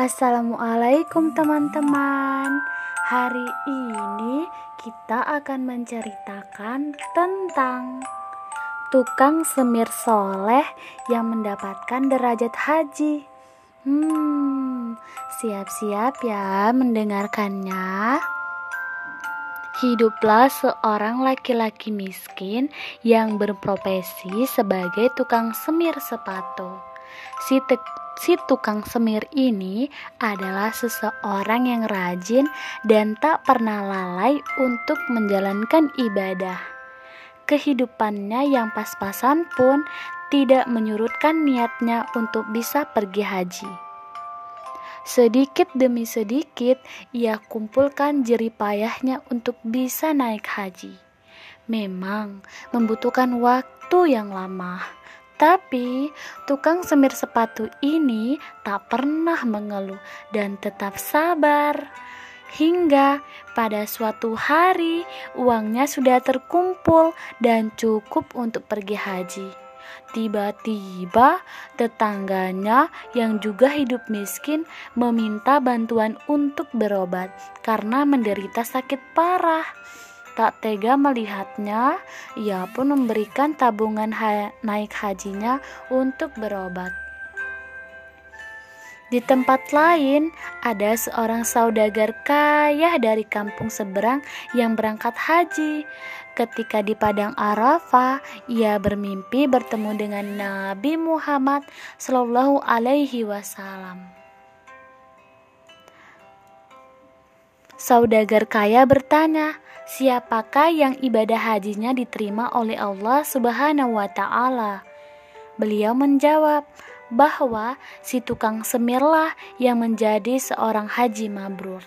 Assalamualaikum teman-teman. Hari ini kita akan menceritakan tentang Tukang semir soleh yang mendapatkan derajat haji. Hmm, siap-siap ya mendengarkannya. Hiduplah seorang laki-laki miskin yang berprofesi sebagai tukang semir sepatu. Si, si tukang semir ini adalah seseorang yang rajin dan tak pernah lalai untuk menjalankan ibadah. Kehidupannya yang pas-pasan pun tidak menyurutkan niatnya untuk bisa pergi haji. Sedikit demi sedikit ia kumpulkan jeripayahnya untuk bisa naik haji. Memang membutuhkan waktu yang lama tapi tukang semir sepatu ini tak pernah mengeluh dan tetap sabar. Hingga pada suatu hari uangnya sudah terkumpul dan cukup untuk pergi haji. Tiba-tiba tetangganya yang juga hidup miskin meminta bantuan untuk berobat karena menderita sakit parah. Tak tega melihatnya, ia pun memberikan tabungan ha naik hajinya untuk berobat. Di tempat lain, ada seorang saudagar kaya dari kampung seberang yang berangkat haji. Ketika di padang Arafah, ia bermimpi bertemu dengan Nabi Muhammad Shallallahu Alaihi Wasallam. Saudagar kaya bertanya, Siapakah yang ibadah hajinya diterima oleh Allah Subhanahu wa Ta'ala? Beliau menjawab bahwa si tukang semirlah yang menjadi seorang haji mabrur.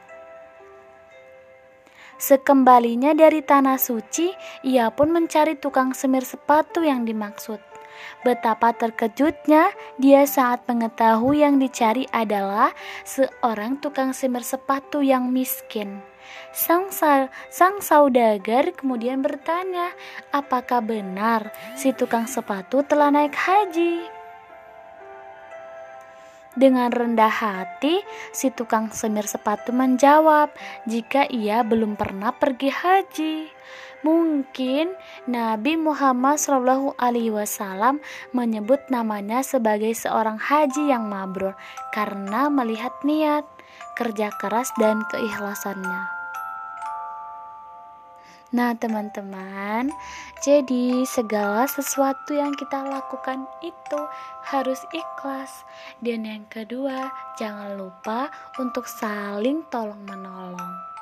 Sekembalinya dari tanah suci, ia pun mencari tukang semir sepatu yang dimaksud. Betapa terkejutnya dia saat mengetahui yang dicari adalah seorang tukang semir sepatu yang miskin. Sang, sang saudagar kemudian bertanya, apakah benar si tukang sepatu telah naik haji? Dengan rendah hati, si tukang semir sepatu menjawab, "Jika ia belum pernah pergi haji, mungkin Nabi Muhammad Shallallahu Alaihi Wasallam menyebut namanya sebagai seorang haji yang mabrur karena melihat niat, kerja keras, dan keikhlasannya." Nah, teman-teman, jadi segala sesuatu yang kita lakukan itu harus ikhlas. Dan yang kedua, jangan lupa untuk saling tolong-menolong.